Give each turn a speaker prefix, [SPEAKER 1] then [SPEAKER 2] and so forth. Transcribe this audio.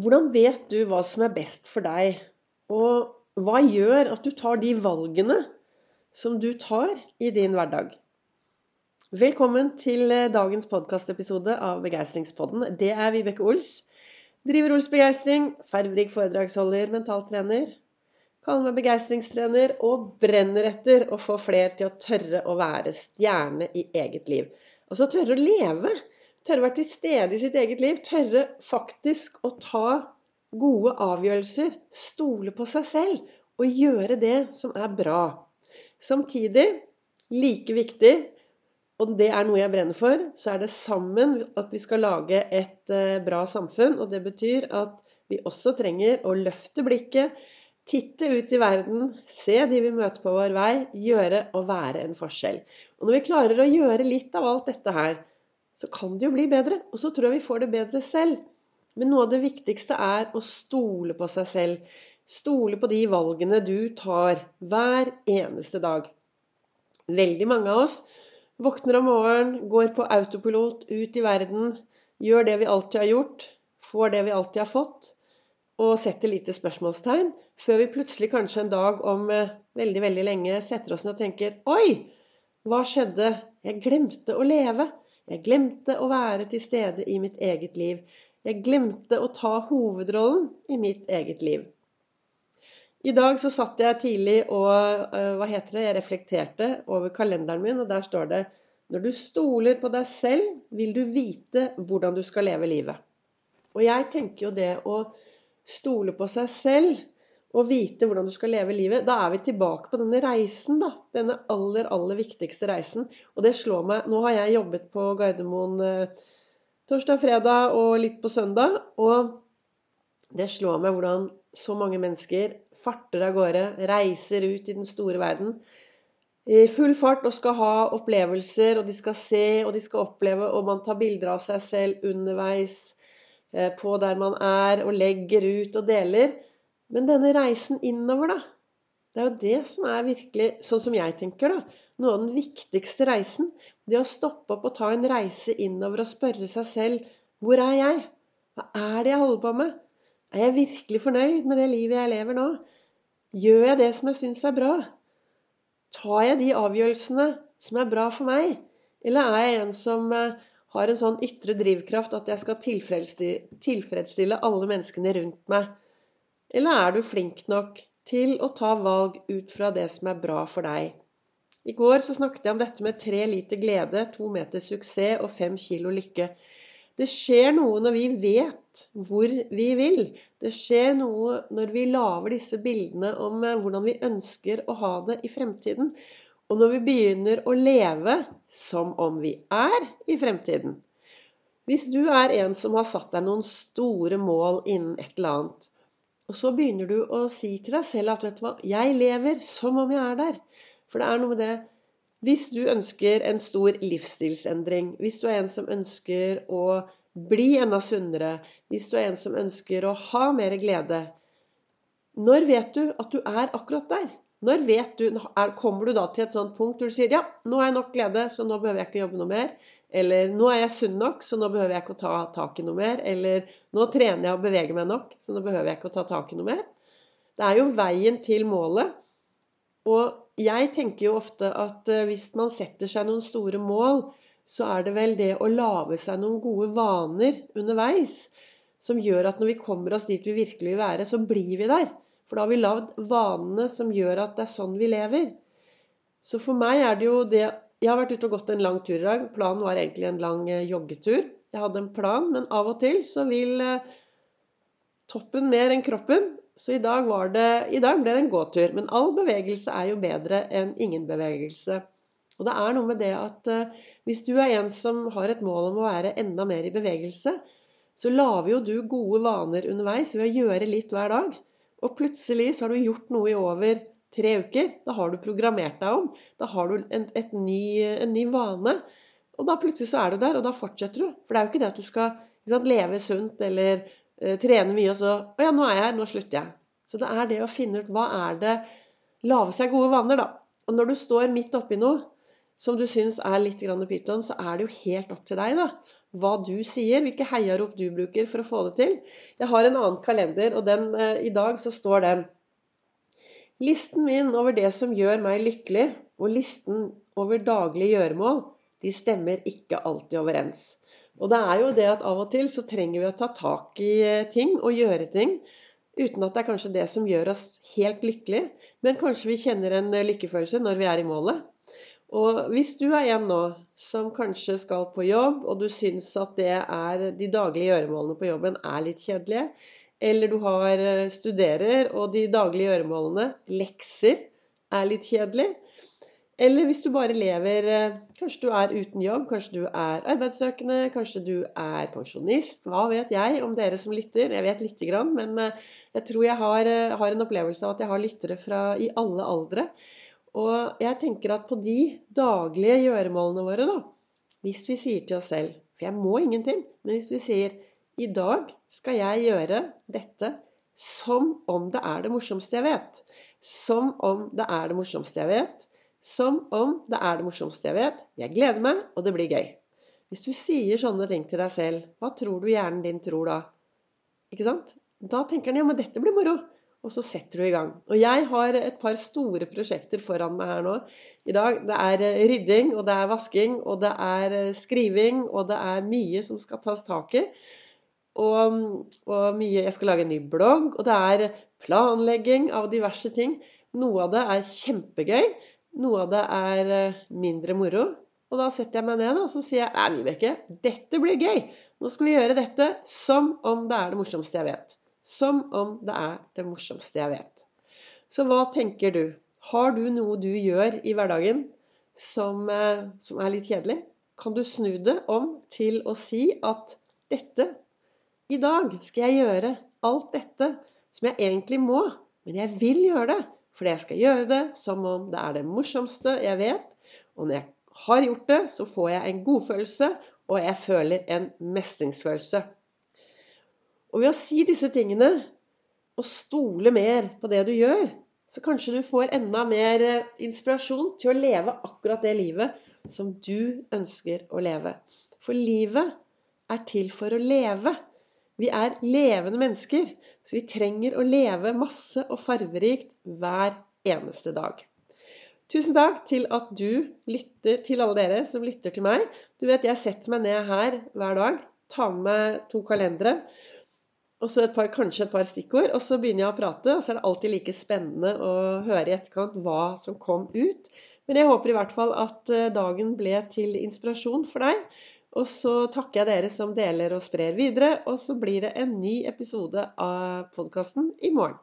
[SPEAKER 1] Hvordan vet du hva som er best for deg? Og hva gjør at du tar de valgene som du tar i din hverdag? Velkommen til eh, dagens podkastepisode av Begeistringspodden. Det er Vibeke Ols. Driver Ols Begeistring, ferdig foredragsholder, mentaltrener. Kaller meg begeistringstrener og brenner etter å få flere til å tørre å være stjerne i eget liv. Altså tørre å leve Tørre å være til stede i sitt eget liv. Tørre faktisk å ta gode avgjørelser. Stole på seg selv og gjøre det som er bra. Samtidig, like viktig, og det er noe jeg brenner for, så er det sammen at vi skal lage et eh, bra samfunn. Og det betyr at vi også trenger å løfte blikket, titte ut i verden, se de vi møter på vår vei, gjøre og være en forskjell. Og når vi klarer å gjøre litt av alt dette her, så kan det jo bli bedre. Og så tror jeg vi får det bedre selv. Men noe av det viktigste er å stole på seg selv. Stole på de valgene du tar hver eneste dag. Veldig mange av oss våkner om morgenen, går på autopilot ut i verden, gjør det vi alltid har gjort, får det vi alltid har fått, og setter lite spørsmålstegn, før vi plutselig kanskje en dag om eh, veldig, veldig lenge setter oss ned og tenker Oi! Hva skjedde? Jeg glemte å leve. Jeg glemte å være til stede i mitt eget liv. Jeg glemte å ta hovedrollen i mitt eget liv. I dag så satt jeg tidlig og eh, hva heter det, jeg reflekterte over kalenderen min, og der står det når du stoler på deg selv, vil du vite hvordan du skal leve livet. Og jeg tenker jo det å stole på seg selv og vite hvordan du skal leve livet, da er vi tilbake på denne reisen, da. Denne aller, aller viktigste reisen. Og det slår meg Nå har jeg jobbet på Gardermoen eh, torsdag, fredag og litt på søndag. Og det slår meg hvordan så mange mennesker farter av gårde, reiser ut i den store verden i full fart og skal ha opplevelser, og de skal se og de skal oppleve, og man tar bilder av seg selv underveis eh, på der man er, og legger ut og deler. Men denne reisen innover, da. Det er jo det som er virkelig, sånn som jeg tenker, da. Noe av den viktigste reisen. Det å stoppe opp og ta en reise innover og spørre seg selv Hvor er jeg? Hva er det jeg holder på med? Er jeg virkelig fornøyd med det livet jeg lever nå? Gjør jeg det som jeg syns er bra? Tar jeg de avgjørelsene som er bra for meg? Eller er jeg en som eh, har en sånn ytre drivkraft at jeg skal tilfredsstille alle menneskene rundt meg? Eller er du flink nok til å ta valg ut fra det som er bra for deg? I går så snakket jeg om dette med tre liter glede, to meter suksess og fem kilo lykke. Det skjer noe når vi vet hvor vi vil. Det skjer noe når vi lager disse bildene om eh, hvordan vi ønsker å ha det i fremtiden. Og når vi begynner å leve som om vi er i fremtiden. Hvis du er en som har satt deg noen store mål innen et eller annet, og så begynner du å si til deg selv at vet du hva, jeg lever som om jeg er der. For det er noe med det Hvis du ønsker en stor livsstilsendring, hvis du er en som ønsker å bli enda sunnere, hvis du er en som ønsker å ha mer glede Når vet du at du er akkurat der? Når vet du, Kommer du da til et sånt punkt hvor du sier ja, nå har jeg nok glede, så nå behøver jeg ikke jobbe noe mer. Eller nå er jeg sunn nok, så nå behøver jeg ikke å ta tak i noe mer. Eller nå trener jeg og beveger meg nok, så nå behøver jeg ikke å ta tak i noe mer. Det er jo veien til målet. Og jeg tenker jo ofte at eh, hvis man setter seg noen store mål, så er det vel det å lage seg noen gode vaner underveis som gjør at når vi kommer oss dit vi virkelig vil være, så blir vi der. For da har vi lagd vanene som gjør at det er sånn vi lever. Så for meg er det jo det jeg har vært ute og gått en lang tur i dag. Planen var egentlig en lang eh, joggetur. Jeg hadde en plan, men av og til så vil eh, toppen mer enn kroppen. Så i dag, det, i dag ble det en gåtur. Men all bevegelse er jo bedre enn ingen bevegelse. Og det er noe med det at uh, hvis du er en som har et mål om å være enda mer i bevegelse, så lager jo du gode vaner underveis ved å gjøre litt hver dag. Og plutselig så har du gjort noe i over tre uker. Da har du programmert deg om. Da har du en, ny, en ny, vane. Og da plutselig så er du der, og da fortsetter du. For det er jo ikke det at du skal sant, leve sunt eller eh, trene mye, og så Å ja, nå er jeg her. Nå slutter jeg. Så det er det å finne ut hva er det Lage seg gode vaner, da. Og når du står midt oppi noe, som du syns er litt pyton, så er det jo helt opp til deg, da. Hva du sier, hvilke heiarop du bruker for å få det til. Jeg har en annen kalender, og den, eh, i dag så står den Listen min over det som gjør meg lykkelig, og listen over daglige gjøremål, de stemmer ikke alltid overens. Og det er jo det at av og til så trenger vi å ta tak i eh, ting og gjøre ting uten at det er kanskje det som gjør oss helt lykkelige, men kanskje vi kjenner en eh, lykkefølelse når vi er i målet. Og hvis du er en nå som kanskje skal på jobb, og du syns at det er de daglige gjøremålene på jobben er litt kjedelige, eller du har eh, studerer, og de daglige gjøremålene, lekser, er litt kjedelig. Eller hvis du bare lever eh, Kanskje du er uten jobb, kanskje du er arbeidssøkende, kanskje du er pensjonist. Hva vet jeg om dere som lytter? Jeg vet lite grann, men eh, jeg tror jeg har, har en opplevelse av at jeg har lyttere fra i alle aldre. Og jeg tenker at på de daglige gjøremålene våre, da Hvis vi sier til oss selv For jeg må ingenting. Men hvis vi sier i dag skal jeg gjøre dette som om det er det morsomste jeg vet. Som om det er det morsomste jeg vet. Som om det er det morsomste jeg vet. Jeg gleder meg, og det blir gøy. Hvis du sier sånne ting til deg selv, hva tror du hjernen din tror da? Ikke sant? Da tenker den ja, men dette blir moro. Og så setter du i gang. Og jeg har et par store prosjekter foran meg her nå i dag. Det er eh, rydding, og det er vasking, og det er eh, skriving, og det er mye som skal tas tak i. Og, og mye Jeg skal lage en ny blogg, og det er planlegging av diverse ting. Noe av det er kjempegøy, noe av det er eh, mindre moro. Og da setter jeg meg ned og så sier jeg, nei, Vibeke, dette blir gøy. Nå skal vi gjøre dette som om det er det morsomste jeg vet. Som om det er det morsomste jeg vet. Så hva tenker du? Har du noe du gjør i hverdagen som, eh, som er litt kjedelig? Kan du snu det om til å si at dette i dag skal jeg gjøre alt dette som jeg egentlig må, men jeg vil gjøre det. Fordi jeg skal gjøre det som om det er det morsomste jeg vet. Og når jeg har gjort det, så får jeg en godfølelse, og jeg føler en mestringsfølelse. Og ved å si disse tingene, og stole mer på det du gjør, så kanskje du får enda mer eh, inspirasjon til å leve akkurat det livet som du ønsker å leve. For livet er til for å leve. Vi er levende mennesker, så vi trenger å leve masse og farverikt hver eneste dag. Tusen takk til at du lytter til alle dere som lytter til meg. Du vet, jeg setter meg ned her hver dag, tar med to kalendere og så et par, kanskje et par stikkord. Og så begynner jeg å prate, og så er det alltid like spennende å høre i etterkant hva som kom ut. Men jeg håper i hvert fall at eh, dagen ble til inspirasjon for deg. Og så takker jeg dere som deler og sprer videre. Og så blir det en ny episode av podkasten i morgen.